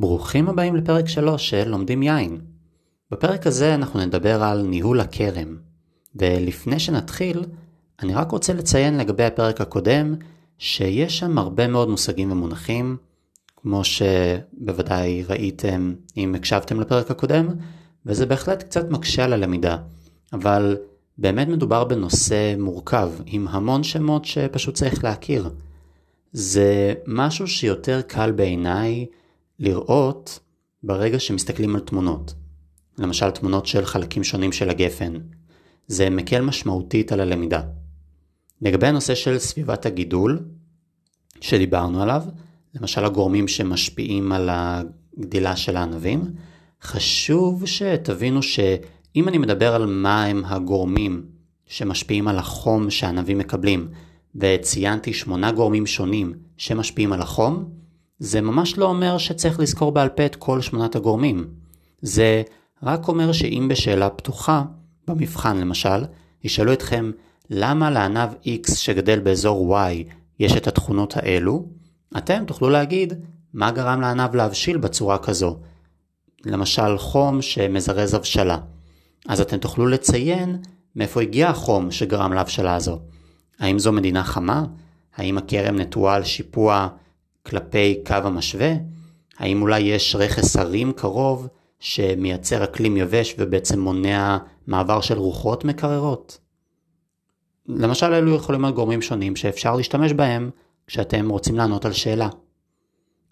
ברוכים הבאים לפרק 3 של לומדים יין. בפרק הזה אנחנו נדבר על ניהול הכרם. ולפני שנתחיל, אני רק רוצה לציין לגבי הפרק הקודם, שיש שם הרבה מאוד מושגים ומונחים, כמו שבוודאי ראיתם אם הקשבתם לפרק הקודם, וזה בהחלט קצת מקשה על הלמידה. אבל באמת מדובר בנושא מורכב, עם המון שמות שפשוט צריך להכיר. זה משהו שיותר קל בעיניי לראות ברגע שמסתכלים על תמונות. למשל תמונות של חלקים שונים של הגפן. זה מקל משמעותית על הלמידה. לגבי הנושא של סביבת הגידול, שדיברנו עליו, למשל הגורמים שמשפיעים על הגדילה של הענבים, חשוב שתבינו שאם אני מדבר על מה הם הגורמים שמשפיעים על החום שהענבים מקבלים, וציינתי שמונה גורמים שונים שמשפיעים על החום, זה ממש לא אומר שצריך לזכור בעל פה את כל שמונת הגורמים. זה רק אומר שאם בשאלה פתוחה, במבחן למשל, ישאלו אתכם למה לענב X שגדל באזור Y יש את התכונות האלו, אתם תוכלו להגיד מה גרם לענב להבשיל בצורה כזו. למשל חום שמזרז הבשלה. אז אתם תוכלו לציין מאיפה הגיע החום שגרם להבשלה הזו. האם זו מדינה חמה? האם הכרם נטועה על שיפוע כלפי קו המשווה? האם אולי יש רכס הרים קרוב שמייצר אקלים יבש ובעצם מונע מעבר של רוחות מקררות? למשל אלו יכולים להיות גורמים שונים שאפשר להשתמש בהם כשאתם רוצים לענות על שאלה.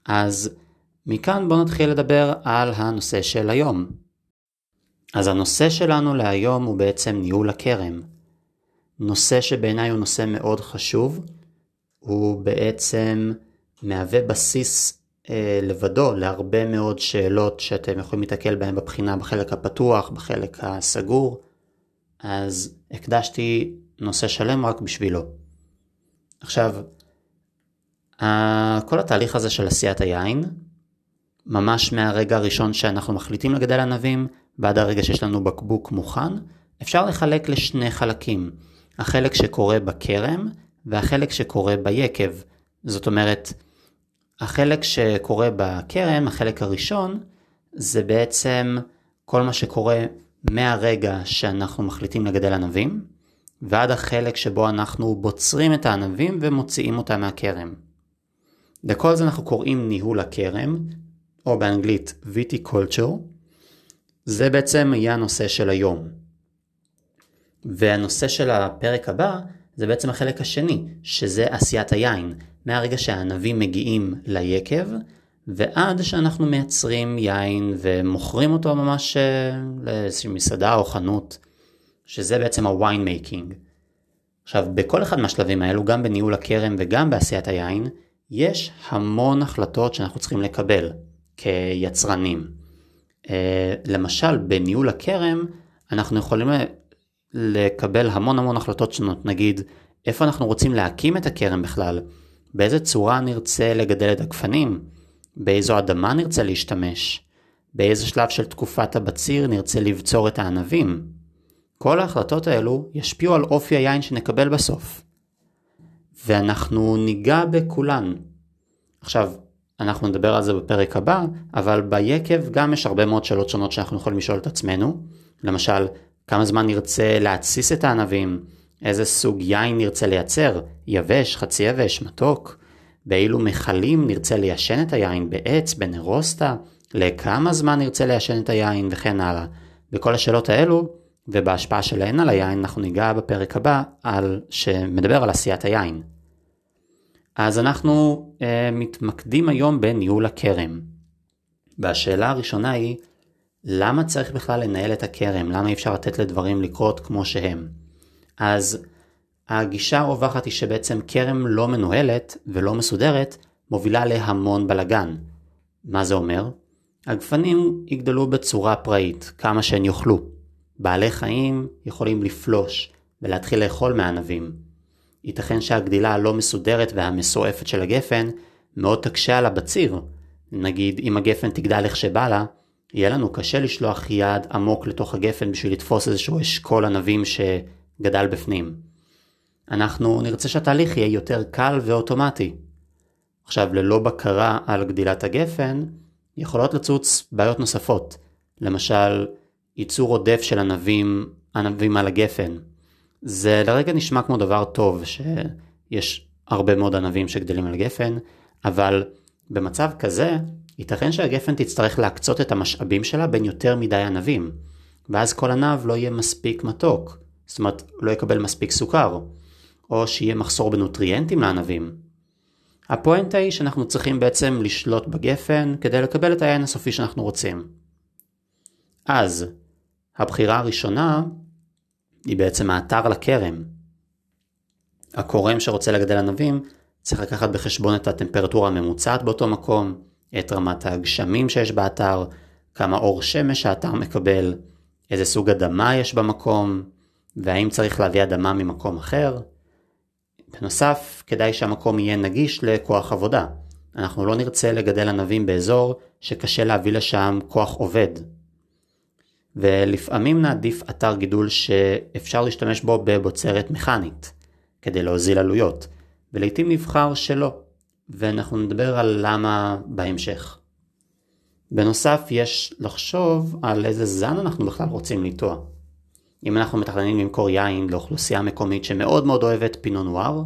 אז מכאן בואו נתחיל לדבר על הנושא של היום. אז הנושא שלנו להיום הוא בעצם ניהול הכרם. נושא שבעיניי הוא נושא מאוד חשוב, הוא בעצם מהווה בסיס אה, לבדו להרבה מאוד שאלות שאתם יכולים להתקל בהן בבחינה בחלק הפתוח, בחלק הסגור, אז הקדשתי נושא שלם רק בשבילו. עכשיו, כל התהליך הזה של עשיית היין, ממש מהרגע הראשון שאנחנו מחליטים לגדל ענבים ועד הרגע שיש לנו בקבוק מוכן, אפשר לחלק לשני חלקים. החלק שקורה בכרם והחלק שקורה ביקב. זאת אומרת, החלק שקורה בכרם, החלק הראשון, זה בעצם כל מה שקורה מהרגע שאנחנו מחליטים לגדל ענבים, ועד החלק שבו אנחנו בוצרים את הענבים ומוציאים אותם מהכרם. לכל זה אנחנו קוראים ניהול הכרם, או באנגלית ויטיקולצ'ר. זה בעצם יהיה הנושא של היום. והנושא של הפרק הבא זה בעצם החלק השני, שזה עשיית היין, מהרגע שהענבים מגיעים ליקב ועד שאנחנו מייצרים יין ומוכרים אותו ממש אה, לאיזושהי מסעדה או חנות, שזה בעצם ה wine making. עכשיו, בכל אחד מהשלבים האלו, גם בניהול הכרם וגם בעשיית היין, יש המון החלטות שאנחנו צריכים לקבל כיצרנים. אה, למשל, בניהול הכרם, אנחנו יכולים לקבל המון המון החלטות שונות, נגיד איפה אנחנו רוצים להקים את הכרם בכלל, באיזה צורה נרצה לגדל את הגפנים, באיזו אדמה נרצה להשתמש, באיזה שלב של תקופת הבציר נרצה לבצור את הענבים. כל ההחלטות האלו ישפיעו על אופי היין שנקבל בסוף. ואנחנו ניגע בכולן. עכשיו, אנחנו נדבר על זה בפרק הבא, אבל ביקב גם יש הרבה מאוד שאלות שונות שאנחנו יכולים לשאול את עצמנו. למשל, כמה זמן נרצה להתסיס את הענבים, איזה סוג יין נרצה לייצר, יבש, חצי יבש, מתוק, באילו מכלים נרצה ליישן את היין, בעץ, בנרוסטה, לכמה זמן נרצה ליישן את היין וכן הלאה. וכל השאלות האלו, ובהשפעה שלהן על היין, אנחנו ניגע בפרק הבא על, שמדבר על עשיית היין. אז אנחנו אה, מתמקדים היום בניהול הכרם. והשאלה הראשונה היא, למה צריך בכלל לנהל את הכרם? למה אי אפשר לתת לדברים לקרות כמו שהם? אז הגישה הרווחת היא שבעצם כרם לא מנוהלת ולא מסודרת מובילה להמון בלגן. מה זה אומר? הגפנים יגדלו בצורה פראית, כמה שהן יאכלו. בעלי חיים יכולים לפלוש ולהתחיל לאכול מהענבים. ייתכן שהגדילה הלא מסודרת והמסועפת של הגפן מאוד תקשה על הבציר. נגיד אם הגפן תגדל איך שבא לה, יהיה לנו קשה לשלוח יד עמוק לתוך הגפן בשביל לתפוס איזשהו אשכול ענבים שגדל בפנים. אנחנו נרצה שהתהליך יהיה יותר קל ואוטומטי. עכשיו, ללא בקרה על גדילת הגפן, יכולות לצוץ בעיות נוספות, למשל ייצור עודף של ענבים, ענבים על הגפן. זה לרגע נשמע כמו דבר טוב שיש הרבה מאוד ענבים שגדלים על גפן, אבל במצב כזה ייתכן שהגפן תצטרך להקצות את המשאבים שלה בין יותר מדי ענבים, ואז כל ענב לא יהיה מספיק מתוק, זאת אומרת לא יקבל מספיק סוכר, או שיהיה מחסור בנוטריאנטים לענבים. הפואנטה היא שאנחנו צריכים בעצם לשלוט בגפן כדי לקבל את היין הסופי שאנחנו רוצים. אז, הבחירה הראשונה היא בעצם האתר לכרם. הכורם שרוצה לגדל ענבים צריך לקחת בחשבון את הטמפרטורה הממוצעת באותו מקום, את רמת הגשמים שיש באתר, כמה אור שמש האתר מקבל, איזה סוג אדמה יש במקום, והאם צריך להביא אדמה ממקום אחר. בנוסף, כדאי שהמקום יהיה נגיש לכוח עבודה. אנחנו לא נרצה לגדל ענבים באזור שקשה להביא לשם כוח עובד. ולפעמים נעדיף אתר גידול שאפשר להשתמש בו בבוצרת מכנית, כדי להוזיל עלויות, ולעיתים נבחר שלא, ואנחנו נדבר על למה בהמשך. בנוסף, יש לחשוב על איזה זן אנחנו בכלל רוצים לטוע. אם אנחנו מתכננים למכור יין לאוכלוסייה מקומית שמאוד מאוד אוהבת פינו נואר,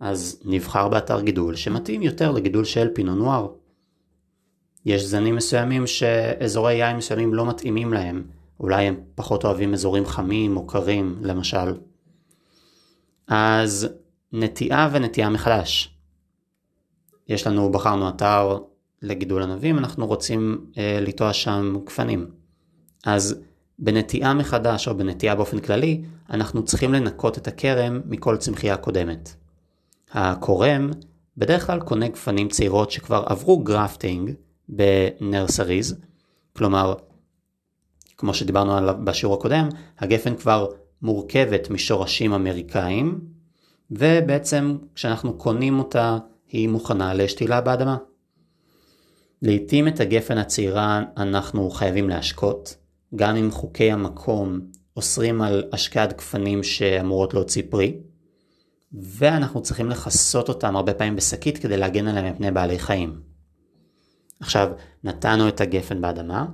אז נבחר באתר גידול שמתאים יותר לגידול של פינו נואר. יש זנים מסוימים שאזורי יין מסוימים לא מתאימים להם, אולי הם פחות אוהבים אזורים חמים או קרים למשל. אז נטיעה ונטיעה מחדש. יש לנו, בחרנו אתר לגידול ענבים, אנחנו רוצים אה, לטוע שם גפנים. אז בנטיעה מחדש או בנטיעה באופן כללי, אנחנו צריכים לנקות את הכרם מכל צמחייה קודמת. הכורם בדרך כלל קונה גפנים צעירות שכבר עברו גרפטינג בנרסריז, כלומר, כמו שדיברנו עליו בשיעור הקודם, הגפן כבר מורכבת משורשים אמריקאים, ובעצם כשאנחנו קונים אותה היא מוכנה לשתילה באדמה. לעתים את הגפן הצעירה אנחנו חייבים להשקות, גם אם חוקי המקום אוסרים על השקעת גפנים שאמורות להוציא פרי, ואנחנו צריכים לכסות אותם הרבה פעמים בשקית כדי להגן עליהם מפני בעלי חיים. עכשיו, נתנו את הגפן באדמה,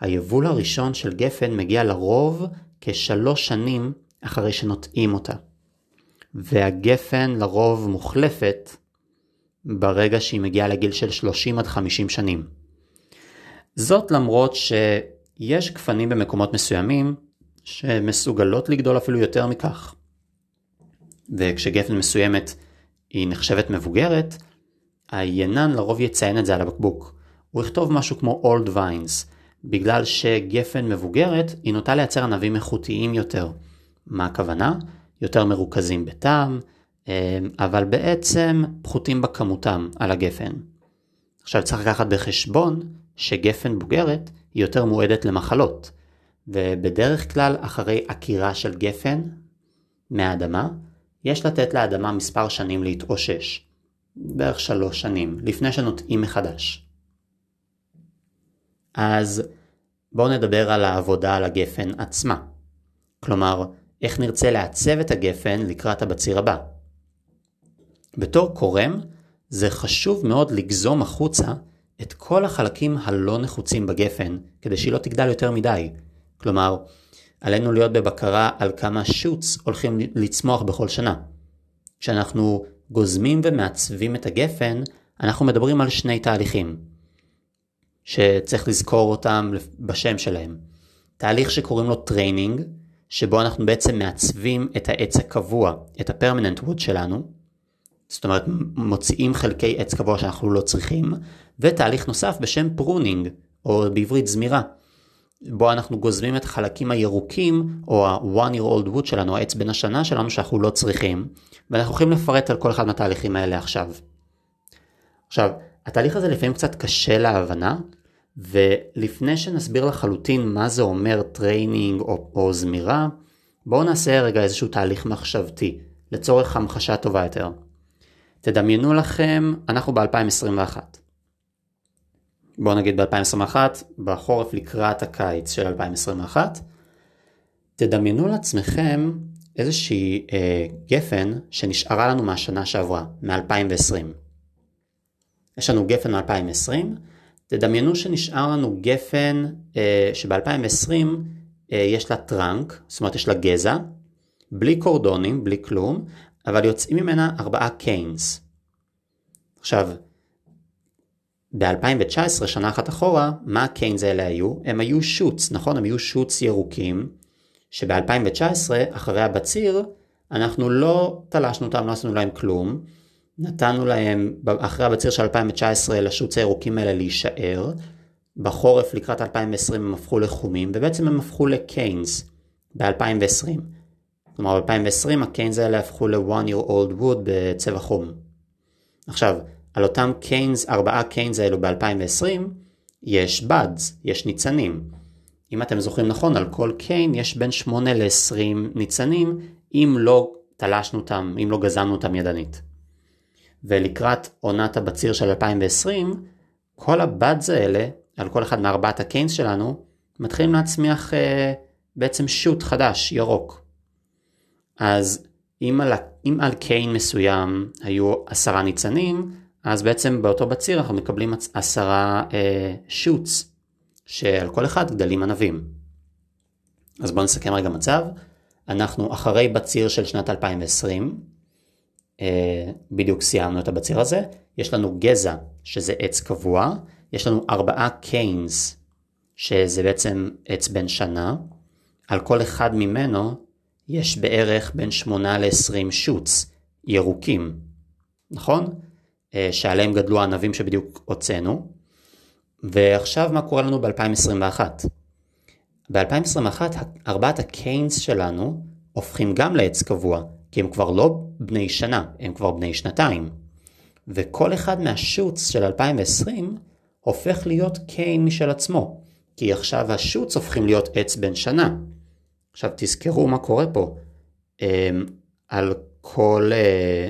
היבול הראשון של גפן מגיע לרוב כשלוש שנים אחרי שנוטעים אותה. והגפן לרוב מוחלפת ברגע שהיא מגיעה לגיל של 30 עד 50 שנים. זאת למרות שיש גפנים במקומות מסוימים שמסוגלות לגדול אפילו יותר מכך. וכשגפן מסוימת היא נחשבת מבוגרת, היינן לרוב יציין את זה על הבקבוק. הוא יכתוב משהו כמו Old Vines, בגלל שגפן מבוגרת היא נוטה לייצר ענבים איכותיים יותר. מה הכוונה? יותר מרוכזים בטעם, אה, אבל בעצם פחותים בכמותם על הגפן. עכשיו צריך לקחת בחשבון שגפן בוגרת היא יותר מועדת למחלות, ובדרך כלל אחרי עקירה של גפן מהאדמה, יש לתת לאדמה מספר שנים להתאושש, בערך שלוש שנים, לפני שנוטעים מחדש. אז בואו נדבר על העבודה על הגפן עצמה. כלומר, איך נרצה לעצב את הגפן לקראת הבציר הבא. בתור קורם, זה חשוב מאוד לגזום החוצה את כל החלקים הלא נחוצים בגפן, כדי שהיא לא תגדל יותר מדי. כלומר, עלינו להיות בבקרה על כמה shoots הולכים לצמוח בכל שנה. כשאנחנו גוזמים ומעצבים את הגפן, אנחנו מדברים על שני תהליכים, שצריך לזכור אותם בשם שלהם. תהליך שקוראים לו training, שבו אנחנו בעצם מעצבים את העץ הקבוע, את ה permanent wood שלנו, זאת אומרת מוציאים חלקי עץ קבוע שאנחנו לא צריכים, ותהליך נוסף בשם pruning, או בעברית זמירה, בו אנחנו גוזמים את החלקים הירוקים, או ה one year old wood שלנו, העץ בן השנה שלנו שאנחנו לא צריכים, ואנחנו יכולים לפרט על כל אחד מהתהליכים האלה עכשיו. עכשיו, התהליך הזה לפעמים קצת קשה להבנה, ולפני שנסביר לחלוטין מה זה אומר training או, או זמירה, בואו נעשה רגע איזשהו תהליך מחשבתי, לצורך המחשה טובה יותר. תדמיינו לכם, אנחנו ב-2021. בואו נגיד ב-2021, בחורף לקראת הקיץ של 2021, תדמיינו לעצמכם איזושהי אה, גפן שנשארה לנו מהשנה שעברה, מ-2020. יש לנו גפן מ-2020, תדמיינו שנשאר לנו גפן אה, שב-2020 אה, יש לה טראנק, זאת אומרת יש לה גזע, בלי קורדונים, בלי כלום, אבל יוצאים ממנה ארבעה קיינס. עכשיו, ב-2019, שנה אחת אחורה, מה הקיינס האלה היו? הם היו שוטס, נכון? הם היו שוטס ירוקים, שב-2019, אחרי הבציר, אנחנו לא תלשנו אותם, לא עשינו להם כלום, נתנו להם, אחרי הבציר של 2019, לשוטס הירוקים האלה להישאר, בחורף לקראת 2020 הם הפכו לחומים, ובעצם הם הפכו לקיינס ב-2020. כלומר ב-2020 הקיינס האלה הפכו ל-one year old wood בצבע חום. עכשיו, על אותם קיינס, ארבעה קיינס האלו ב-2020, יש buds, יש ניצנים. אם אתם זוכרים נכון, על כל קיין יש בין 8 ל-20 ניצנים, אם לא תלשנו אותם, אם לא גזמנו אותם ידנית. ולקראת עונת הבציר של 2020, כל הבאדס האלה, על כל אחד מארבעת הקיינס שלנו, מתחילים להצמיח אה, בעצם שוט חדש, ירוק. אז אם על, אם על קיין מסוים היו עשרה ניצנים, אז בעצם באותו בציר אנחנו מקבלים עשרה אה, שוטס, שעל כל אחד גדלים ענבים. אז בואו נסכם רגע מצב. אנחנו אחרי בציר של שנת 2020, אה, בדיוק סיימנו את הבציר הזה, יש לנו גזע, שזה עץ קבוע, יש לנו ארבעה קיינס, שזה בעצם עץ בן שנה, על כל אחד ממנו יש בערך בין 8 ל-20 שוטס ירוקים, נכון? אה, שעליהם גדלו הענבים שבדיוק הוצאנו. ועכשיו מה קורה לנו ב-2021? ב-2021 ארבעת הקיינס שלנו הופכים גם לעץ קבוע, כי הם כבר לא בני שנה, הם כבר בני שנתיים. וכל אחד מהשוטס של 2020 הופך להיות קיין משל עצמו, כי עכשיו השוטס הופכים להיות עץ בן שנה. עכשיו תזכרו מה קורה פה. אמ, על כל, אה,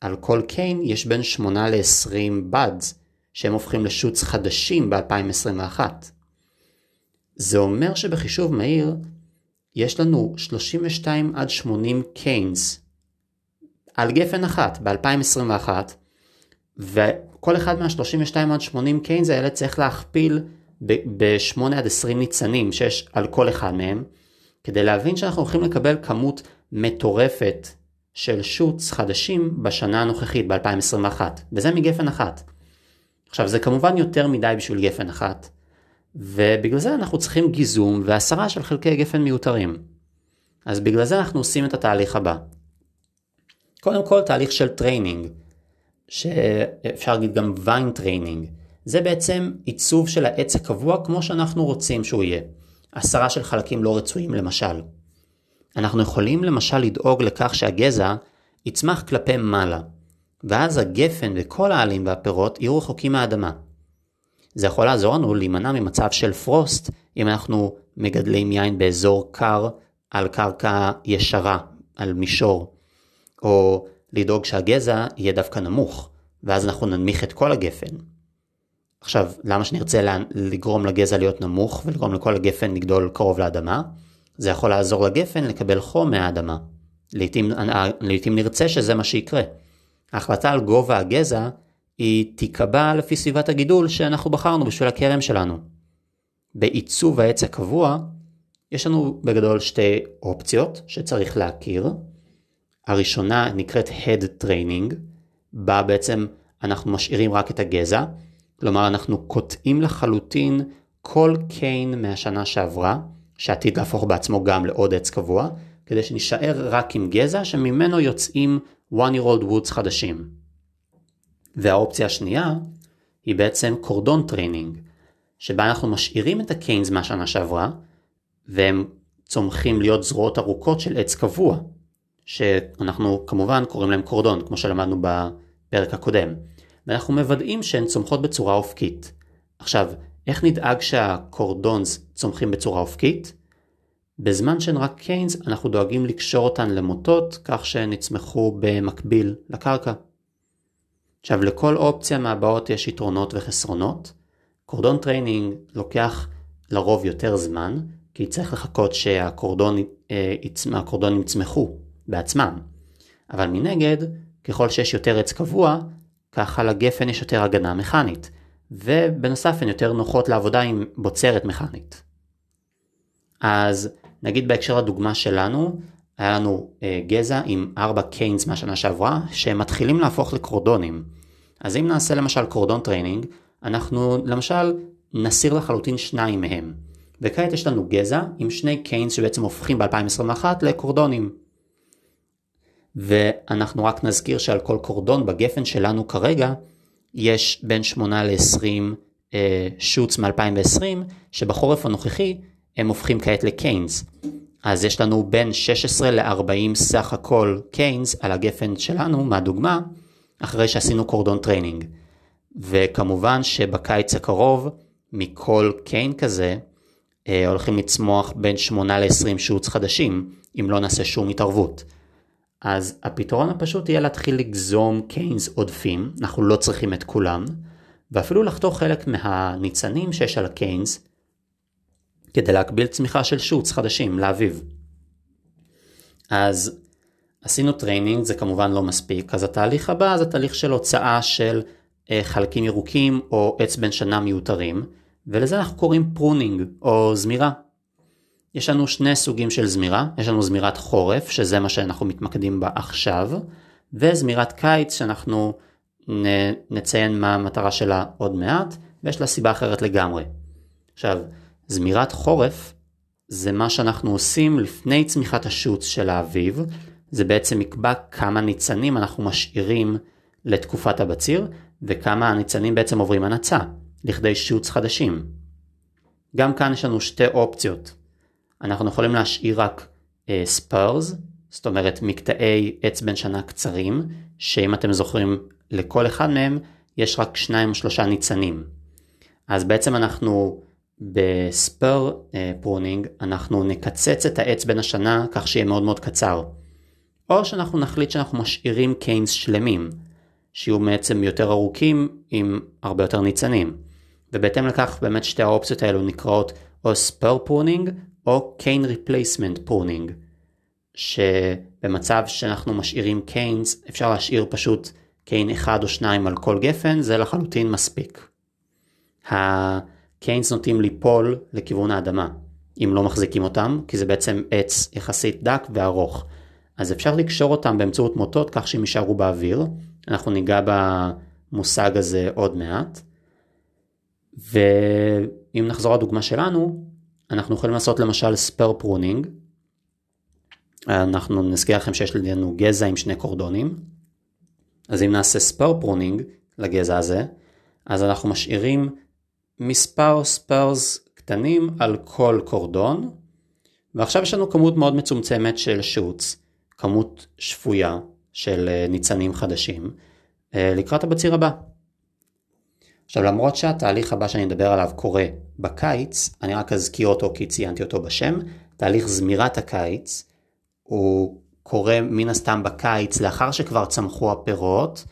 על כל קיין יש בין 8 ל-20 בדס שהם הופכים לשוטס חדשים ב-2021. זה אומר שבחישוב מהיר יש לנו 32 עד 80 קיינס על גפן אחת ב-2021 וכל אחד מה-32 עד 80 קיינס האלה צריך להכפיל ב-8 עד 20 ניצנים שיש על כל אחד מהם כדי להבין שאנחנו הולכים לקבל כמות מטורפת של שוטס חדשים בשנה הנוכחית ב-2021 וזה מגפן אחת. עכשיו זה כמובן יותר מדי בשביל גפן אחת ובגלל זה אנחנו צריכים גיזום והסרה של חלקי גפן מיותרים. אז בגלל זה אנחנו עושים את התהליך הבא. קודם כל תהליך של training, שאפשר להגיד גם vine training. זה בעצם עיצוב של העץ הקבוע כמו שאנחנו רוצים שהוא יהיה. הסרה של חלקים לא רצויים למשל. אנחנו יכולים למשל לדאוג לכך שהגזע יצמח כלפי מעלה, ואז הגפן וכל העלים והפירות יהיו רחוקים מהאדמה. זה יכול לעזור לנו להימנע ממצב של פרוסט אם אנחנו מגדלים יין באזור קר על קרקע ישרה, על מישור, או לדאוג שהגזע יהיה דווקא נמוך, ואז אנחנו ננמיך את כל הגפן. עכשיו, למה שנרצה לגרום לגזע להיות נמוך ולגרום לכל הגפן לגדול קרוב לאדמה? זה יכול לעזור לגפן לקבל חום מהאדמה. לעתים, לעתים נרצה שזה מה שיקרה. ההחלטה על גובה הגזע היא תיקבע לפי סביבת הגידול שאנחנו בחרנו בשביל הכרם שלנו. בעיצוב העץ הקבוע, יש לנו בגדול שתי אופציות שצריך להכיר. הראשונה נקראת Head Training, בה בעצם אנחנו משאירים רק את הגזע, כלומר אנחנו קוטעים לחלוטין כל קיין מהשנה שעברה, שעתיד להפוך בעצמו גם לעוד עץ קבוע, כדי שנשאר רק עם גזע שממנו יוצאים one year old woods חדשים. והאופציה השנייה היא בעצם cordon training, שבה אנחנו משאירים את ה canes מהשנה שעברה, והם צומחים להיות זרועות ארוכות של עץ קבוע, שאנחנו כמובן קוראים להם cordon, כמו שלמדנו בפרק הקודם. ואנחנו מוודאים שהן צומחות בצורה אופקית. עכשיו, איך נדאג שה cordons צומחים בצורה אופקית? בזמן שהן רק canes, אנחנו דואגים לקשור אותן למוטות, כך שהן יצמחו במקביל לקרקע. עכשיו, לכל אופציה מהבאות יש יתרונות וחסרונות. cordon training לוקח לרוב יותר זמן, כי צריך לחכות שהקורדונים אה, יצמחו בעצמם. אבל מנגד, ככל שיש יותר עץ קבוע, ככה לגפן יש יותר הגנה מכנית, ובנוסף הן יותר נוחות לעבודה עם בוצרת מכנית. אז נגיד בהקשר לדוגמה שלנו, היה לנו אה, גזע עם 4 canes מהשנה שעברה, שהם מתחילים להפוך לקורדונים. אז אם נעשה למשל cordon training, אנחנו למשל נסיר לחלוטין שניים מהם. וכעת יש לנו גזע עם שני canes שבעצם הופכים ב-2021 לקורדונים. ואנחנו רק נזכיר שעל כל קורדון בגפן שלנו כרגע יש בין 8 ל-20 אה, shoots מ-2020, שבחורף הנוכחי הם הופכים כעת ל canes. אז יש לנו בין 16 ל-40 סך הכל canes על הגפן שלנו מהדוגמה, אחרי שעשינו cordon training. וכמובן שבקיץ הקרוב, מכל cane כזה, אה, הולכים לצמוח בין 8 ל-20 shoots חדשים, אם לא נעשה שום התערבות. אז הפתרון הפשוט יהיה להתחיל לגזום canes עודפים, אנחנו לא צריכים את כולם, ואפילו לחתוך חלק מהניצנים שיש על ה canes, כדי להגביל צמיחה של shoots חדשים לאביב. אז עשינו training, זה כמובן לא מספיק, אז התהליך הבא זה תהליך של הוצאה של אה, חלקים ירוקים או עץ בן שנה מיותרים, ולזה אנחנו קוראים pruning או זמירה. יש לנו שני סוגים של זמירה, יש לנו זמירת חורף, שזה מה שאנחנו מתמקדים בה עכשיו, וזמירת קיץ שאנחנו נציין מה המטרה שלה עוד מעט, ויש לה סיבה אחרת לגמרי. עכשיו, זמירת חורף זה מה שאנחנו עושים לפני צמיחת השוץ של האביב, זה בעצם יקבע כמה ניצנים אנחנו משאירים לתקופת הבציר, וכמה הניצנים בעצם עוברים הנצה, לכדי שוץ חדשים. גם כאן יש לנו שתי אופציות. אנחנו יכולים להשאיר רק spurs, אה, זאת אומרת מקטעי עץ בן שנה קצרים, שאם אתם זוכרים לכל אחד מהם יש רק שניים או שלושה ניצנים. אז בעצם אנחנו ב spur pruning אה, אנחנו נקצץ את העץ בן השנה כך שיהיה מאוד מאוד קצר. או שאנחנו נחליט שאנחנו משאירים canes שלמים, שיהיו בעצם יותר ארוכים עם הרבה יותר ניצנים. ובהתאם לכך באמת שתי האופציות האלו נקראות או spur pruning או cane replacement pruning. שבמצב שאנחנו משאירים canes אפשר להשאיר פשוט cane אחד או שניים על כל גפן זה לחלוטין מספיק. ה canes נוטים ליפול לכיוון האדמה אם לא מחזיקים אותם כי זה בעצם עץ יחסית דק וארוך. אז אפשר לקשור אותם באמצעות מוטות כך שהם יישארו באוויר. אנחנו ניגע במושג הזה עוד מעט. ואם נחזור לדוגמה שלנו, אנחנו יכולים לעשות למשל spur pruning. אנחנו נזכיר לכם שיש לנו גזע עם שני קורדונים. אז אם נעשה spur pruning לגזע הזה, אז אנחנו משאירים מספר spurs קטנים על כל קורדון, ועכשיו יש לנו כמות מאוד מצומצמת של shoots, כמות שפויה של אה, ניצנים חדשים, אה, לקראת הבציר הבא. עכשיו למרות שהתהליך הבא שאני אדבר עליו קורה בקיץ, אני רק אזכיר אותו כי ציינתי אותו בשם, תהליך זמירת הקיץ, הוא קורה מן הסתם בקיץ לאחר שכבר צמחו הפירות,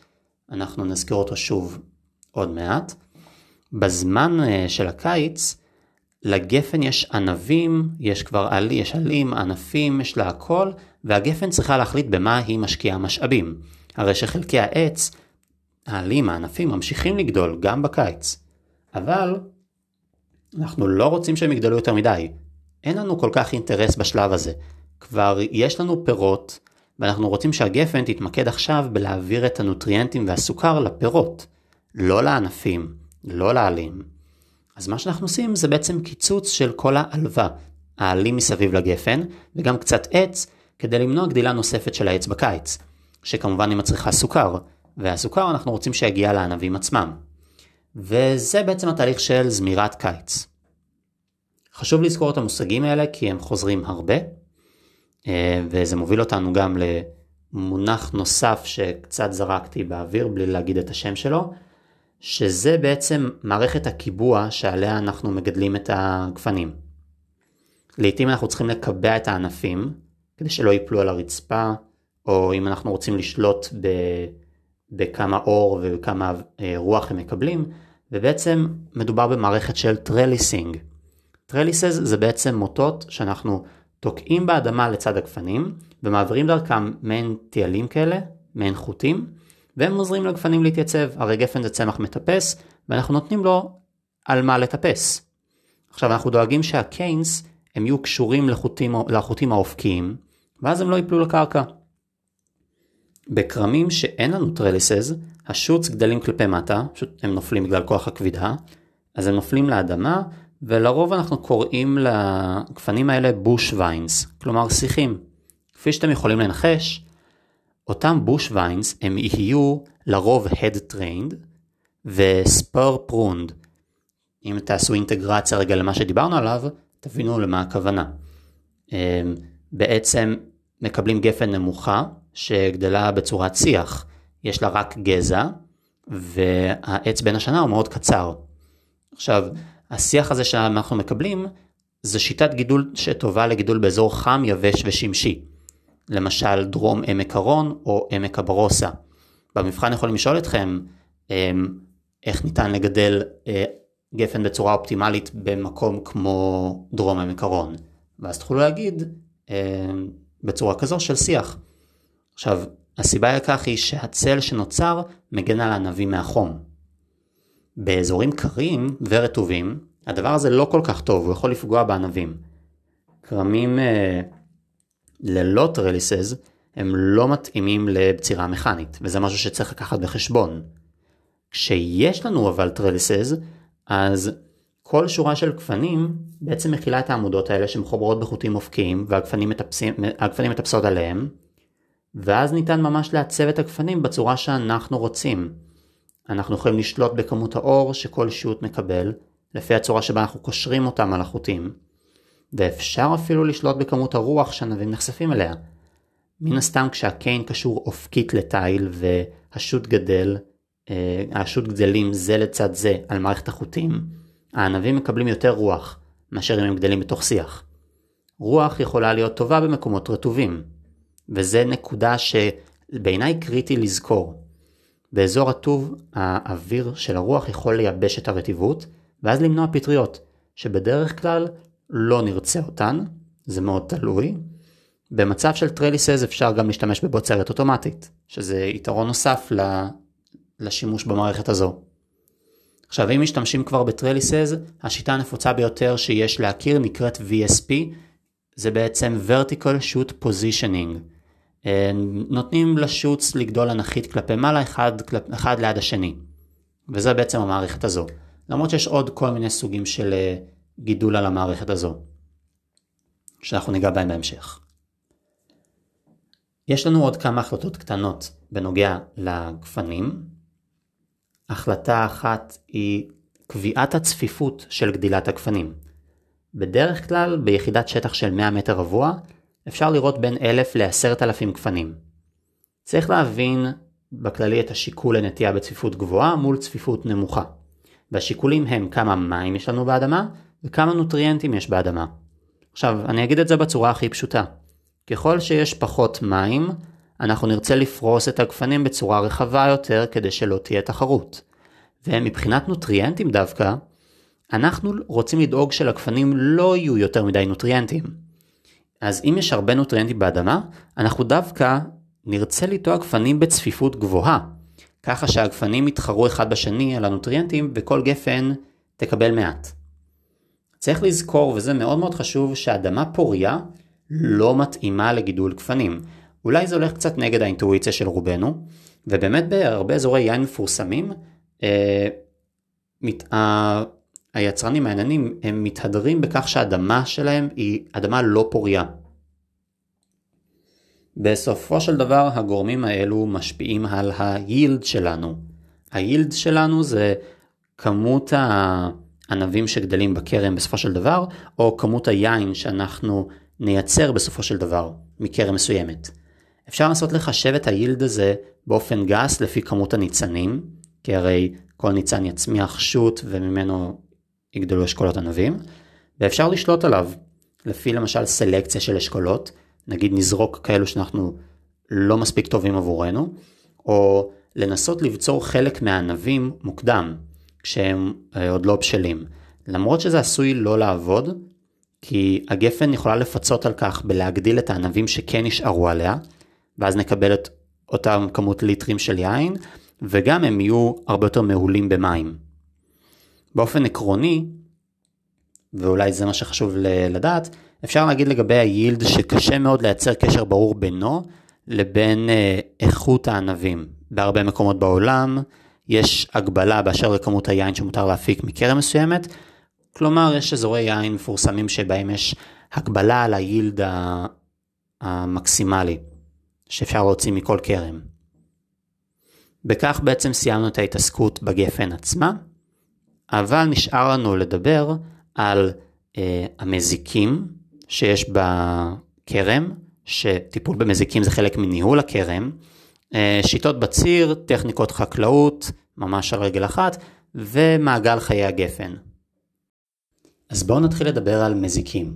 אנחנו נזכיר אותו שוב עוד מעט. בזמן אה, של הקיץ, לגפן יש ענבים, יש כבר עלי, יש עלים, ענפים, יש לה הכל, והגפן צריכה להחליט במה היא משקיעה משאבים. הרי שחלקי העץ העלים, הענפים, ממשיכים לגדול גם בקיץ. אבל אנחנו לא רוצים שהם יגדלו יותר מדי. אין לנו כל כך אינטרס בשלב הזה. כבר יש לנו פירות, ואנחנו רוצים שהגפן תתמקד עכשיו בלהעביר את הנוטריאנטים והסוכר לפירות, לא לענפים, לא לעלים. אז מה שאנחנו עושים זה בעצם קיצוץ של כל העלווה, העלים מסביב לגפן, וגם קצת עץ, כדי למנוע גדילה נוספת של העץ בקיץ, שכמובן היא מצריכה סוכר, והסוכר אנחנו רוצים שיגיע לענבים עצמם. וזה בעצם התהליך של זמירת קיץ. חשוב לזכור את המושגים האלה כי הם חוזרים הרבה, אה, וזה מוביל אותנו גם למונח נוסף שקצת זרקתי באוויר בלי להגיד את השם שלו, שזה בעצם מערכת הקיבוע שעליה אנחנו מגדלים את הגפנים. לעתים אנחנו צריכים לקבע את הענפים כדי שלא ייפלו על הרצפה, או אם אנחנו רוצים לשלוט ב... בכמה אור וכמה אה, רוח הם מקבלים, ובעצם מדובר במערכת של trellising. trellises זה בעצם מוטות שאנחנו תוקעים באדמה לצד הגפנים, ומעבירים דרכם מעין תילים כאלה, מעין חוטים, והם עוזרים לגפנים להתייצב. הרי גפן זה צמח מטפס, ואנחנו נותנים לו על מה לטפס. עכשיו אנחנו דואגים שה canes הם יהיו קשורים לחוטים, לחוטים האופקיים, ואז הם לא ייפלו לקרקע. בכרמים שאין לנו trellises, ה shoots גדלים כלפי מטה, פשוט הם נופלים בגלל כוח הכבידה, אז הם נופלים לאדמה, ולרוב אנחנו קוראים לגפנים האלה bush vines, כלומר שיחים. כפי שאתם יכולים לנחש, אותם bush vines הם יהיו לרוב head trained וספר פרונד. אם תעשו אינטגרציה רגע למה שדיברנו עליו, תבינו למה הכוונה. בעצם מקבלים גפן נמוכה שגדלה בצורת שיח. יש לה רק גזע והעץ בין השנה הוא מאוד קצר. עכשיו, השיח הזה שאנחנו מקבלים זה שיטת גידול שטובה לגידול באזור חם, יבש ושמשי. למשל דרום עמק הרון או עמק הברוסה. במבחן יכולים לשאול אתכם אמ, איך ניתן לגדל אה, גפן בצורה אופטימלית במקום כמו דרום עמק הרון. ואז תוכלו להגיד אמ, בצורה כזו של שיח. עכשיו, הסיבה לכך היא שהצל שנוצר מגן על הענבים מהחום. באזורים קרים ורטובים, הדבר הזה לא כל כך טוב, הוא יכול לפגוע בענבים. כרמים אה, ללא trellises הם לא מתאימים לבצירה מכנית, וזה משהו שצריך לקחת בחשבון. כשיש לנו אבל trellises, אז כל שורה של גפנים בעצם מכילה את העמודות האלה שמחוברות בחוטים אופקיים והגפנים מטפסים, מטפסות עליהם, ואז ניתן ממש לעצב את הגפנים בצורה שאנחנו רוצים. אנחנו יכולים לשלוט בכמות האור שכל shoot מקבל, לפי הצורה שבה אנחנו קושרים אותם על החוטים, ואפשר אפילו לשלוט בכמות הרוח שהנבים נחשפים אליה. מן הסתם כשהקיין קשור אופקית לתיל והשוט גדל, אה, השוט גדלים זה לצד זה על מערכת החוטים, הענבים מקבלים יותר רוח מאשר אם הם גדלים בתוך שיח. רוח יכולה להיות טובה במקומות רטובים, וזה נקודה שבעיניי קריטי לזכור. באזור רטוב האוויר של הרוח יכול לייבש את הרטיבות, ואז למנוע פטריות, שבדרך כלל לא נרצה אותן, זה מאוד תלוי. במצב של trellises אפשר גם להשתמש בבוצרת אוטומטית, שזה יתרון נוסף לשימוש במערכת הזו. עכשיו אם משתמשים כבר ב trellises, השיטה הנפוצה ביותר שיש להכיר נקראת VSP, זה בעצם vertical shoot positioning. אה, נותנים לשוץ לגדול אנכית כלפי מעלה אחד. אחד ליד השני. וזה בעצם המערכת הזו. למרות שיש עוד כל מיני סוגים של אה, גידול על המערכת הזו, שאנחנו ניגע בהם בהמשך. יש לנו עוד כמה החלטות קטנות בנוגע לגפנים. החלטה אחת היא קביעת הצפיפות של גדילת הגפנים. בדרך כלל ביחידת שטח של 100 מטר רבוע אפשר לראות בין 1,000 ל-10,000 גפנים. צריך להבין בכללי את השיקול לנטייה בצפיפות גבוהה מול צפיפות נמוכה. והשיקולים הם כמה מים יש לנו באדמה וכמה נוטריאנטים יש באדמה. עכשיו, אני אגיד את זה בצורה הכי פשוטה. ככל שיש פחות מים, אנחנו נרצה לפרוס את הגפנים בצורה רחבה יותר כדי שלא תהיה תחרות. ומבחינת נוטריאנטים דווקא, אנחנו רוצים לדאוג שלגפנים לא יהיו יותר מדי נוטריאנטים. אז אם יש הרבה נוטריאנטים באדמה, אנחנו דווקא נרצה לטוע גפנים בצפיפות גבוהה, ככה שהגפנים יתחרו אחד בשני על הנוטריאנטים וכל גפן תקבל מעט. צריך לזכור, וזה מאוד מאוד חשוב, שאדמה פוריה לא מתאימה לגידול גפנים. אולי זה הולך קצת נגד האינטואיציה של רובנו, ובאמת בהרבה אזורי יין מפורסמים, אה, מת, אה, היצרנים העניינים הם מתהדרים בכך שהאדמה שלהם היא אדמה לא פוריה. בסופו של דבר הגורמים האלו משפיעים על היילד שלנו. היילד שלנו זה כמות הענבים שגדלים בכרם בסופו של דבר, או כמות היין שאנחנו נייצר בסופו של דבר מכרם מסוימת. אפשר לנסות לחשב את היילד הזה באופן גס לפי כמות הניצנים, כי הרי כל ניצן יצמיח שוט וממנו יגדלו אשכולות ענבים, ואפשר לשלוט עליו לפי למשל סלקציה של אשכולות, נגיד נזרוק כאלו שאנחנו לא מספיק טובים עבורנו, או לנסות לבצור חלק מהענבים מוקדם, כשהם אה, עוד לא בשלים. למרות שזה עשוי לא לעבוד, כי הגפן יכולה לפצות על כך בלהגדיל את הענבים שכן נשארו עליה, ואז נקבל את אותם כמות ליטרים של יין, וגם הם יהיו הרבה יותר מהולים במים. באופן עקרוני, ואולי זה מה שחשוב לדעת, אפשר להגיד לגבי היילד שקשה מאוד לייצר קשר ברור בינו לבין אה, איכות הענבים. בהרבה מקומות בעולם יש הגבלה באשר לכמות היין שמותר להפיק מקרן מסוימת, כלומר יש אזורי יין מפורסמים שבהם יש הגבלה על היילד המקסימלי שאפשר להוציא מכל כרם. בכך בעצם סיימנו את ההתעסקות בגפן עצמה, אבל נשאר לנו לדבר על אה, המזיקים שיש בכרם, שטיפול במזיקים זה חלק מניהול הכרם, אה, שיטות בציר, טכניקות חקלאות, ממש על רגל אחת, ומעגל חיי הגפן. אז בואו נתחיל לדבר על מזיקים.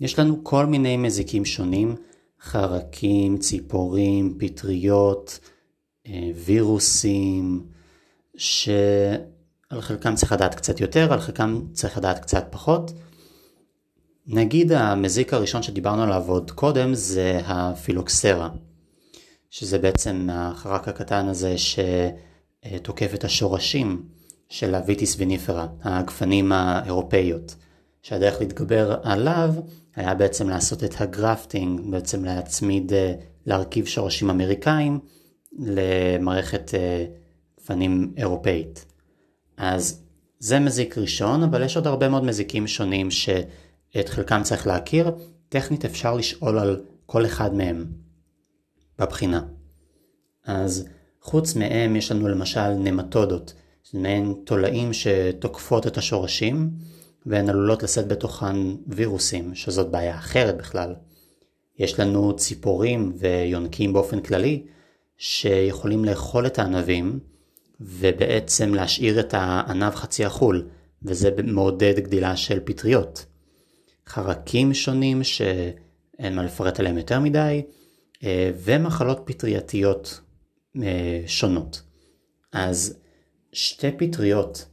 יש לנו כל מיני מזיקים שונים, חרקים, ציפורים, פטריות, אה, וירוסים, שעל חלקם צריך לדעת קצת יותר, על חלקם צריך לדעת קצת פחות. נגיד המזיק הראשון שדיברנו עליו עוד קודם זה הפילוקסרה, שזה בעצם החרק הקטן הזה שתוקף את השורשים של הוויטיס ויניפרה, הגפנים האירופאיות, שהדרך להתגבר עליו היה בעצם לעשות את הגרפטינג, בעצם להצמיד, אה, להרכיב שורשים אמריקאים למערכת אה, גפנים אירופאית. אז זה מזיק ראשון, אבל יש עוד הרבה מאוד מזיקים שונים שאת חלקם צריך להכיר. טכנית אפשר לשאול על כל אחד מהם בבחינה. אז חוץ מהם יש לנו למשל נמטודות, מעין תולעים שתוקפות את השורשים, והן עלולות לשאת בתוכן וירוסים, שזאת בעיה אחרת בכלל. יש לנו ציפורים ויונקים באופן כללי, שיכולים לאכול את הענבים, ובעצם להשאיר את הענב חצי אכול, וזה מעודד גדילה של פטריות. חרקים שונים שאין מה לפרט עליהם יותר מדי, אה, ומחלות פטרייתיות אה, שונות. אז שתי פטריות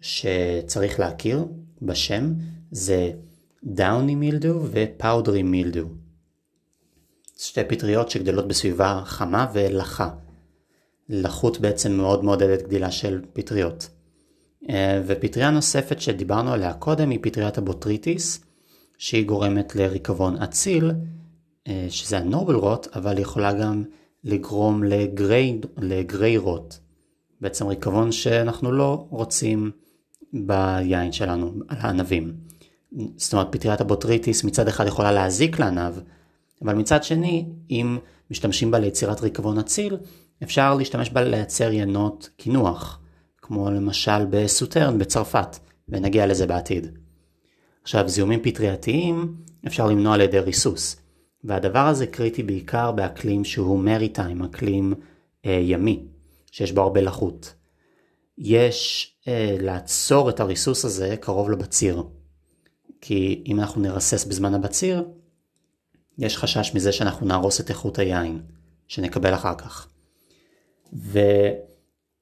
שצריך להכיר בשם זה downy mildew ו powdery mildew. שתי פטריות שגדלות בסביבה חמה ולחה. לחות בעצם מאוד מעודדת גדילה של פטריות. אה, ופטריה נוספת שדיברנו עליה קודם היא פטריית הבוטריטיס, שהיא גורמת לריקבון אציל, אה, שזה ה noble rot, אבל יכולה גם לגרום ל grey, ל grey rot. בעצם ריקבון שאנחנו לא רוצים ביין שלנו, על הענבים. זאת אומרת, פטריית הבוטריטיס מצד אחד יכולה להזיק לענב, אבל מצד שני, אם משתמשים בה ליצירת ריקבון אציל, אפשר להשתמש בה לייצר יינות קינוח, כמו למשל בסוטרן בצרפת, ונגיע לזה בעתיד. עכשיו, זיהומים פטרייתיים אפשר למנוע על ידי ריסוס, והדבר הזה קריטי בעיקר באקלים שהוא מריטיים, אקלים אה, ימי, שיש בו הרבה לחות. יש אה, לעצור את הריסוס הזה קרוב לבציר, כי אם אנחנו נרסס בזמן הבציר, יש חשש מזה שאנחנו נהרוס את איכות היין, שנקבל אחר כך.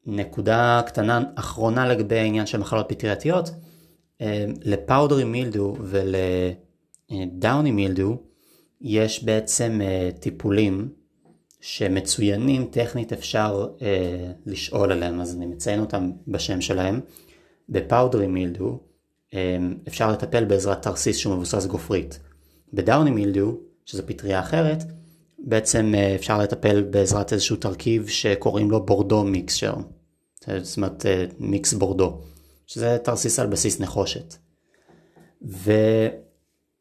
ונקודה קטנה אחרונה לגבי העניין של מחלות פטרייתיות, אה, לפאודרי מילדו ולדאוני מילדו יש בעצם אה, טיפולים שמצוינים טכנית אפשר אה, לשאול עליהם, אז אני מציין אותם בשם שלהם. בפאודרי מילדו אה, אפשר לטפל בעזרת תרסיס שהוא מבוסס גופרית. בדאוני מילדו, שזו פטריה אחרת, בעצם אה, אפשר לטפל בעזרת איזשהו תרכיב שקוראים לו בורדו מיקסשר. זאת אומרת אה, מיקס בורדו, שזה תרסיס על בסיס נחושת.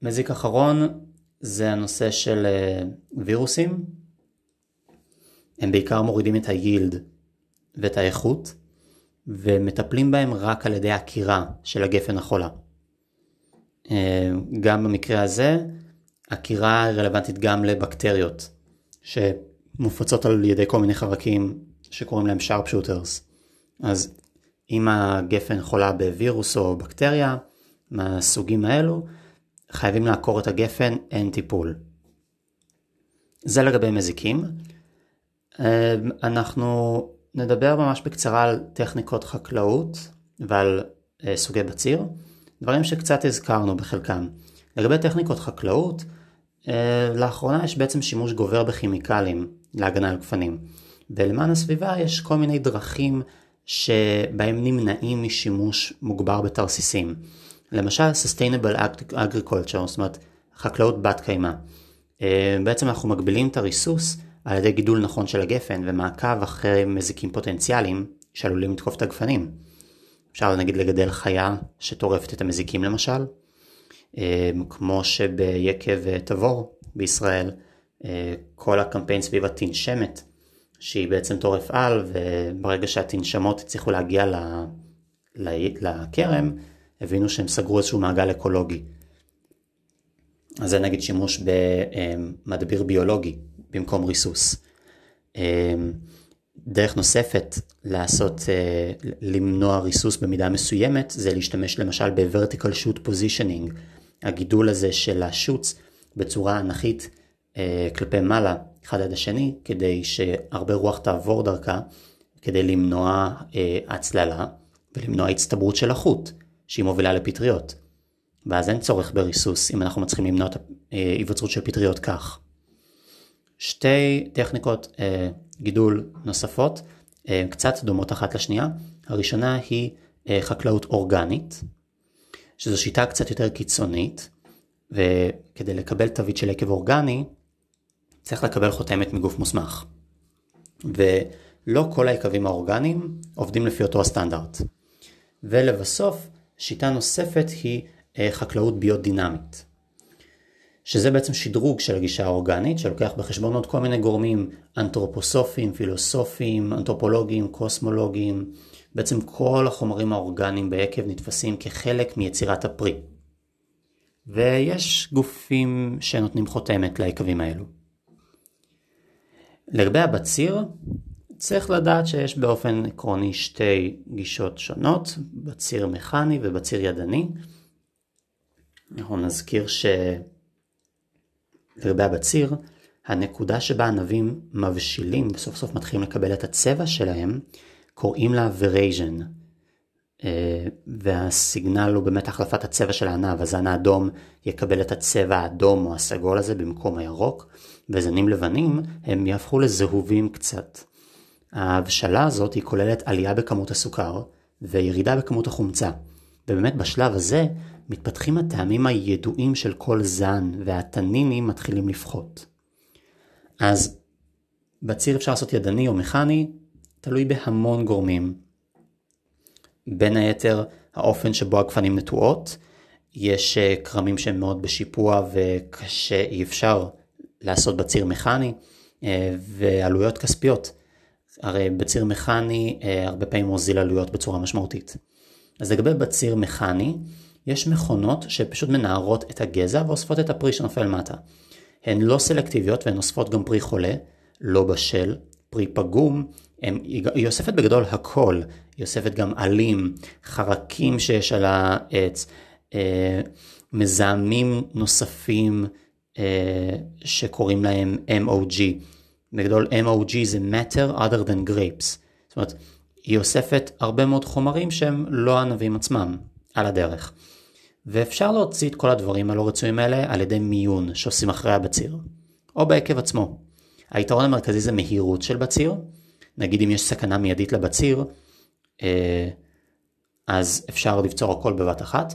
ומזיק אחרון זה הנושא של אה, וירוסים. הם בעיקר מורידים את היילד ואת האיכות, ומטפלים בהם רק על ידי עקירה של הגפן החולה. גם במקרה הזה, עקירה רלוונטית גם לבקטריות, שמופצות על ידי כל מיני חרקים שקוראים להם sharp shooters. אז אם הגפן חולה בווירוס או בקטריה מהסוגים האלו, חייבים לעקור את הגפן, אין טיפול. זה לגבי מזיקים. אה, אנחנו נדבר ממש בקצרה על טכניקות חקלאות ועל אה, סוגי בציר, דברים שקצת הזכרנו בחלקם. לגבי טכניקות חקלאות, לאחרונה יש בעצם שימוש גובר בכימיקלים להגנה על גפנים. ולמען הסביבה יש כל מיני דרכים שבהם נמנעים משימוש מוגבר בתרסיסים. למשל Sustainable Agriculture, זאת אומרת חקלאות בת קיימא. אה, בעצם אנחנו מגבילים את הריסוס על ידי גידול נכון של הגפן ומעקב אחרי מזיקים פוטנציאליים שעלולים לתקוף את הגפנים. אפשר נגיד לגדל חיה שטורפת את המזיקים למשל, אה, כמו שביקב תבור בישראל, אה, כל הקמפיין סביב התנשמת, שהיא בעצם טורף על, וברגע שהתנשמות הצליחו להגיע לכרם, הבינו שהם סגרו איזשהו מעגל אקולוגי. אז זה נגיד שימוש במדביר ביולוגי במקום ריסוס. דרך נוספת לעשות, למנוע ריסוס במידה מסוימת, זה להשתמש למשל ב-vertical shoot positioning, הגידול הזה של השוץ בצורה אנכית כלפי מעלה, אחד עד השני, כדי שהרבה רוח תעבור דרכה, כדי למנוע הצללה ולמנוע הצטברות של החוט. שהיא מובילה לפטריות. ואז אין צורך בריסוס אם אנחנו מצליחים למנוע את ההיווצרות של פטריות כך. שתי טכניקות אה, גידול נוספות, אה, קצת דומות אחת לשנייה. הראשונה היא אה, חקלאות אורגנית, שזו שיטה קצת יותר קיצונית, וכדי לקבל תווית של עקב אורגני, צריך לקבל חותמת מגוף מוסמך. ולא כל היקבים האורגניים עובדים לפי אותו הסטנדרט. ולבסוף, שיטה נוספת היא אה, חקלאות ביודינמית. שזה בעצם שדרוג של הגישה האורגנית, שלוקח בחשבון עוד כל מיני גורמים אנתרופוסופיים, פילוסופיים, אנתרופולוגיים, קוסמולוגיים. בעצם כל החומרים האורגניים ביקב נתפסים כחלק מיצירת הפרי. ויש גופים שנותנים חותמת ליקבים האלו. לגבי הבציר, צריך לדעת שיש באופן עקרוני שתי גישות שונות, בציר מכני ובציר ידני. אנחנו נזכיר שלגבי הבציר, הנקודה שבה ענבים מבשילים וסוף סוף מתחילים לקבל את הצבע שלהם, קוראים לה וריז'ן. אה, והסיגנל הוא באמת החלפת הצבע של הענב, הזן האדום יקבל את הצבע האדום או הסגול הזה במקום הירוק, וזנים לבנים הם יהפכו לזהובים קצת. ההבשלה הזאת היא כוללת עלייה בכמות הסוכר וירידה בכמות החומצה. ובאמת בשלב הזה מתפתחים הטעמים הידועים של כל זן והתנינים מתחילים לפחות. אז בציר אפשר לעשות ידני או מכני, תלוי בהמון גורמים. בין היתר האופן שבו הגפנים נטועות, יש אה, כרמים שהם מאוד בשיפוע וקשה, אי אפשר לעשות בציר מכני, אה, ועלויות כספיות. הרי בציר מכני אה, הרבה פעמים מוזיל עלויות בצורה משמעותית. אז לגבי בציר מכני, יש מכונות שפשוט מנערות את הגזע ואוספות את הפרי שנופל מטה. הן לא סלקטיביות והן אוספות גם פרי חולה, לא בשל, פרי פגום, הם, היא אוספת בגדול הכל, היא אוספת גם עלים, חרקים שיש על העץ, אה, מזהמים נוספים אה, שקוראים להם MOG. בגדול MOG זה matter other than grapes. זאת אומרת, היא אוספת הרבה מאוד חומרים שהם לא ענבים עצמם, על הדרך. ואפשר להוציא את כל הדברים הלא רצויים האלה על ידי מיון שעושים אחרי הבציר, או בעקב עצמו. היתרון המרכזי זה מהירות של בציר, נגיד אם יש סכנה מיידית לבציר, אה, אז אפשר לבצור הכל בבת אחת,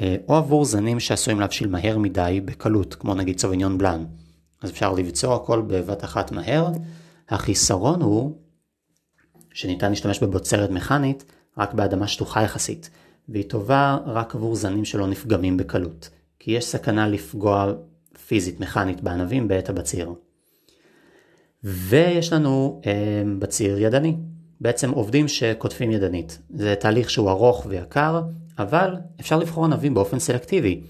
אה, או עבור זנים שעשויים להבשיל מהר מדי בקלות, כמו נגיד צוביניון בלאן. אז אפשר לבצור הכל בבת אחת מהר. החיסרון הוא שניתן להשתמש בבוצרת מכנית רק באדמה שטוחה יחסית, והיא טובה רק עבור זנים שלא נפגמים בקלות, כי יש סכנה לפגוע פיזית מכנית בענבים בעת הבציר. ויש לנו אה, בציר ידני, בעצם עובדים שכותבים ידנית. זה תהליך שהוא ארוך ויקר, אבל אפשר לבחור ענבים באופן סלקטיבי.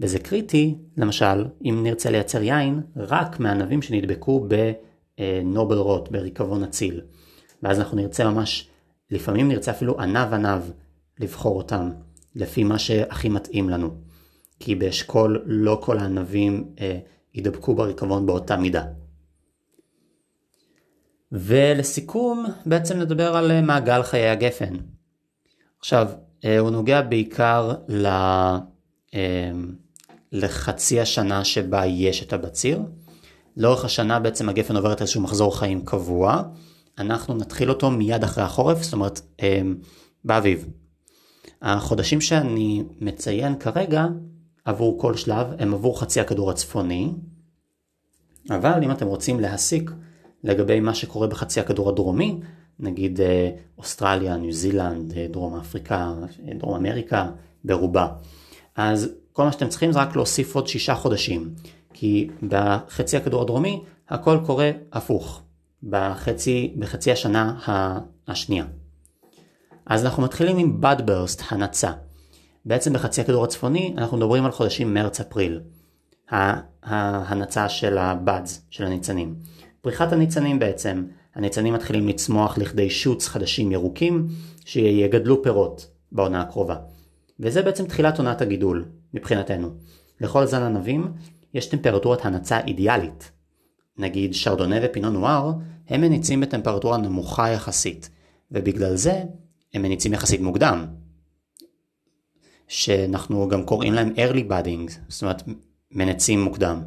וזה קריטי, למשל, אם נרצה לייצר יין, רק מענבים שנדבקו בנובל רוט, בריקבון אציל. ואז אנחנו נרצה ממש, לפעמים נרצה אפילו ענב ענב לבחור אותם, לפי מה שהכי מתאים לנו. כי באשכול לא כל הענבים אה, ידבקו בריקבון באותה מידה. ולסיכום, בעצם נדבר על אה, מעגל חיי הגפן. עכשיו, אה, הוא נוגע בעיקר ל... אה, לחצי השנה שבה יש את הבציר. לאורך השנה בעצם הגפן עוברת איזשהו מחזור חיים קבוע, אנחנו נתחיל אותו מיד אחרי החורף, זאת אומרת באביב. החודשים שאני מציין כרגע עבור כל שלב הם עבור חצי הכדור הצפוני, אבל אם אתם רוצים להסיק לגבי מה שקורה בחצי הכדור הדרומי, נגיד אה, אוסטרליה, ניו זילנד, אה, דרום אפריקה, אה, דרום אמריקה, ברובה. אז כל מה שאתם צריכים זה רק להוסיף עוד שישה חודשים, כי בחצי הכדור הדרומי הכל קורה הפוך, בחצי, בחצי השנה השנייה. אז אנחנו מתחילים עם bud burst, הנצה. בעצם בחצי הכדור הצפוני אנחנו מדברים על חודשים מרץ-אפריל. ההנצה של הבאדס, של הניצנים. פריחת הניצנים בעצם, הניצנים מתחילים לצמוח לכדי שוץ חדשים ירוקים שיגדלו פירות בעונה הקרובה. וזה בעצם תחילת עונת הגידול, מבחינתנו. לכל זן ענבים יש טמפרטורת הנצה אידיאלית. נגיד שרדונה ופינו נואר הם מניצים בטמפרטורה נמוכה יחסית, ובגלל זה הם מניצים יחסית מוקדם. שאנחנו גם קוראים להם early budding, זאת אומרת מנצים מוקדם.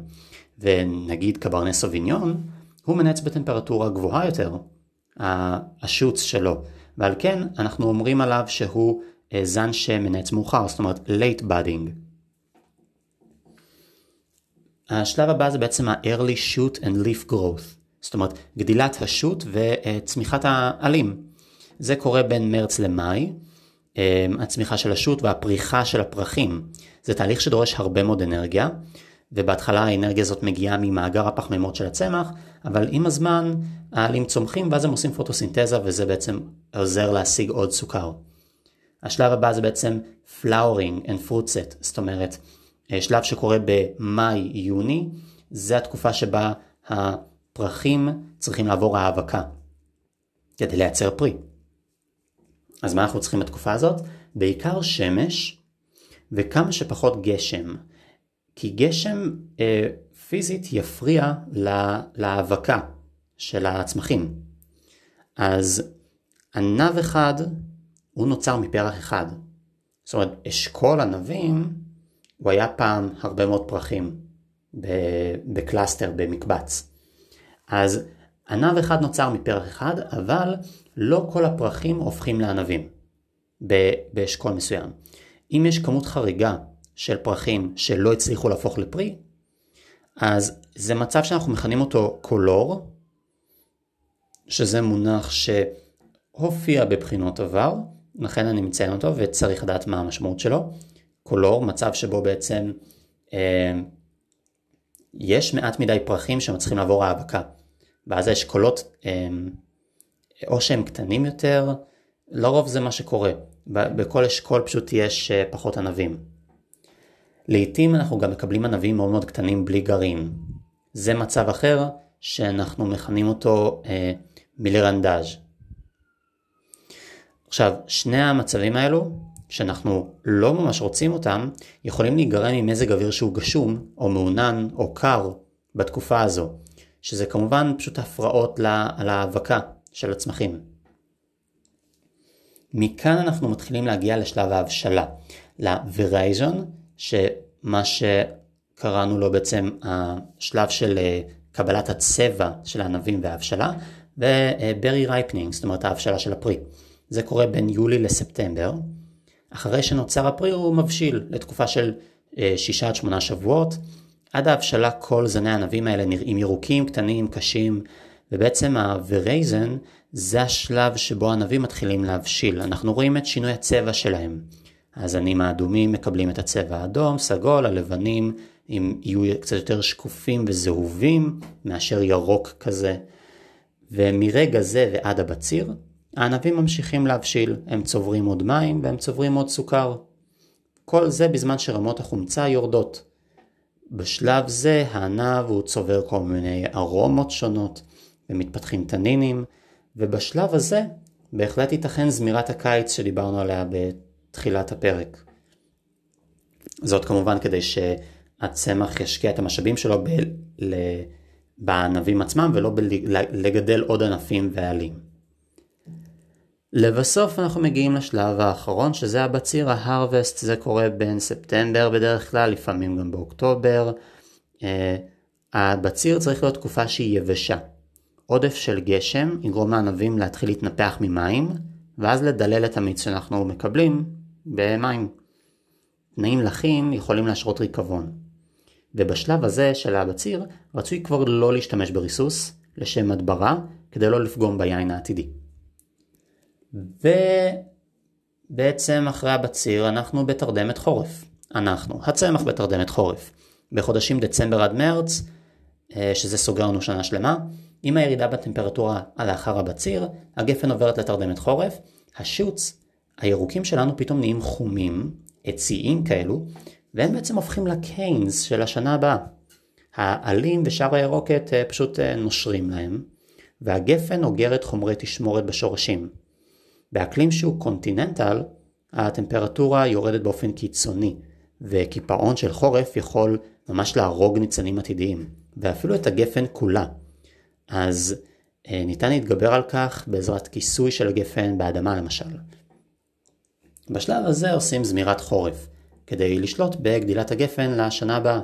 ונגיד קברנה סוביניון, הוא מנץ בטמפרטורה גבוהה יותר, השוץ שלו, ועל כן אנחנו אומרים עליו שהוא אה, זן שמנץ מאוחר, זאת אומרת late budding. השלב הבא זה בעצם ה-early shoot and leaf growth, זאת אומרת גדילת השוט וצמיחת העלים. זה קורה בין מרץ למאי, אה, הצמיחה של השוט והפריחה של הפרחים. זה תהליך שדורש הרבה מאוד אנרגיה, ובהתחלה האנרגיה הזאת מגיעה ממאגר הפחמימות של הצמח, אבל עם הזמן העלים צומחים ואז הם עושים פוטוסינתזה וזה בעצם עוזר להשיג עוד סוכר. השלב הבא זה בעצם flowering and fruit set, זאת אומרת אה, שלב שקורה במאי-יוני, זה התקופה שבה הפרחים צריכים לעבור האבקה כדי לייצר פרי. אז מה אנחנו צריכים בתקופה הזאת? בעיקר שמש וכמה שפחות גשם. כי גשם אה, פיזית יפריע להאבקה של הצמחים. אז ענב אחד הוא נוצר מפרח אחד. זאת אומרת, אשכול ענבים הוא היה פעם הרבה מאוד פרחים ב cluster, במקבץ. אז ענב אחד נוצר מפרח אחד, אבל לא כל הפרחים הופכים לענבים באשכול מסוים. אם יש כמות חריגה של פרחים שלא הצליחו להפוך לפרי, אז זה מצב שאנחנו מכנים אותו קולור, שזה מונח שהופיע בבחינות עבר, לכן אני מציין אותו וצריך לדעת מה המשמעות שלו. קולור, מצב שבו בעצם אה, יש מעט מדי פרחים שמצליחים לעבור האבקה, ואז האשכולות אה, או שהם קטנים יותר, לרוב זה מה שקורה, בכל אשכול פשוט יש אה, פחות ענבים. לעתים אנחנו גם מקבלים ענבים מאוד מאוד קטנים בלי גרעין. זה מצב אחר שאנחנו מכנים אותו אה, מילרנדאז'. עכשיו, שני המצבים האלו, שאנחנו לא ממש רוצים אותם, יכולים להיגרם ממזג אוויר שהוא גשום, או מעונן, או קר, בתקופה הזו, שזה כמובן פשוט הפרעות להאבקה של הצמחים. מכאן אנחנו מתחילים להגיע לשלב ההבשלה, ל-veraison, שמה שקראנו לו בעצם השלב של אה, קבלת הצבע של הענבים וההבשלה, ו berry ripening, זאת אומרת ההבשלה של הפרי. זה קורה בין יולי לספטמבר. אחרי שנוצר הפרי הוא מבשיל לתקופה של 6 אה, עד 8 שבועות. עד ההבשלה כל זני הענבים האלה נראים ירוקים, קטנים, קשים, ובעצם הוורייזן זה השלב שבו הענבים מתחילים להבשיל. אנחנו רואים את שינוי הצבע שלהם. הזנים האדומים מקבלים את הצבע האדום, סגול, הלבנים אם יהיו קצת יותר שקופים וזהובים מאשר ירוק כזה. ומרגע זה ועד הבציר, הענבים ממשיכים להבשיל, הם צוברים עוד מים והם צוברים עוד סוכר. כל זה בזמן שרמות החומצה יורדות. בשלב זה הענב הוא צובר כל מיני ארומות שונות ומתפתחים תנינים, ובשלב הזה בהחלט ייתכן זמירת הקיץ שדיברנו עליה בתחילת הפרק. זאת כמובן כדי שהצמח ישקיע את המשאבים שלו ב- ל- בענבים עצמם ולא בלגדל עוד ענפים ועלים. לבסוף אנחנו מגיעים לשלב האחרון שזה הבציר ההרווסט, זה קורה בין ספטמבר בדרך כלל, לפעמים גם באוקטובר. Uh, הבציר צריך להיות תקופה שהיא יבשה. עודף של גשם יגרום לענבים להתחיל להתנפח ממים, ואז לדלל את המיץ שאנחנו מקבלים במים. תנאים לחים יכולים להשרות ריקבון. ובשלב הזה של הבציר רצוי כבר לא להשתמש בריסוס לשם הדברה כדי לא לפגום ביין העתידי. ובעצם אחרי הבציר אנחנו בתרדמת חורף. אנחנו, הצמח בתרדמת חורף. בחודשים דצמבר עד מרץ, אה, שזה סוגר לנו שנה שלמה, עם הירידה בטמפרטורה לאחר הבציר, הגפן עוברת לתרדמת חורף, השוץ, הירוקים שלנו פתאום נהיים חומים, עציים כאלו, והם בעצם הופכים לקיינס של השנה הבאה. העלים ושאר הירוקת אה, פשוט אה, נושרים להם, והגפן אוגרת חומרי תשמורת בשורשים. באקלים שהוא קונטיננטל, הטמפרטורה יורדת באופן קיצוני, וקיפאון של חורף יכול ממש להרוג ניצנים עתידיים, ואפילו את הגפן כולה. אז אה, ניתן להתגבר על כך בעזרת כיסוי של הגפן באדמה למשל. בשלב הזה עושים זמירת חורף, כדי לשלוט בגדילת הגפן לשנה הבאה.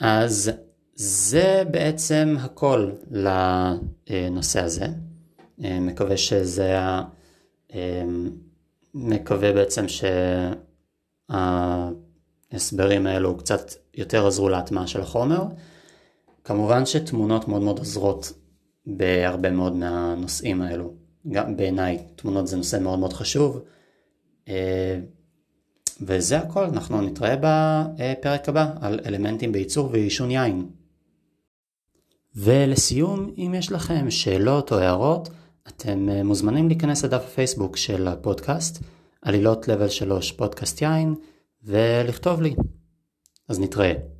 אז זה בעצם הכל לנושא הזה. אה, מקווה שזה אה, מקווה בעצם שההסברים האלו קצת יותר עזרו להטמעה של החומר. כמובן שתמונות מאוד מאוד עוזרות בהרבה מאוד מהנושאים האלו. גם בעיניי תמונות זה נושא מאוד מאוד חשוב. אה, וזה הכל, אנחנו נתראה בפרק הבא על אלמנטים בייצור ועישון יין. ולסיום, אם יש לכם שאלות או הערות, אתם אה, מוזמנים להיכנס לדף הפייסבוק של הפודקאסט, עלילות לבל 3 פודקאסט יין, ולכתוב לי. אז נתראה.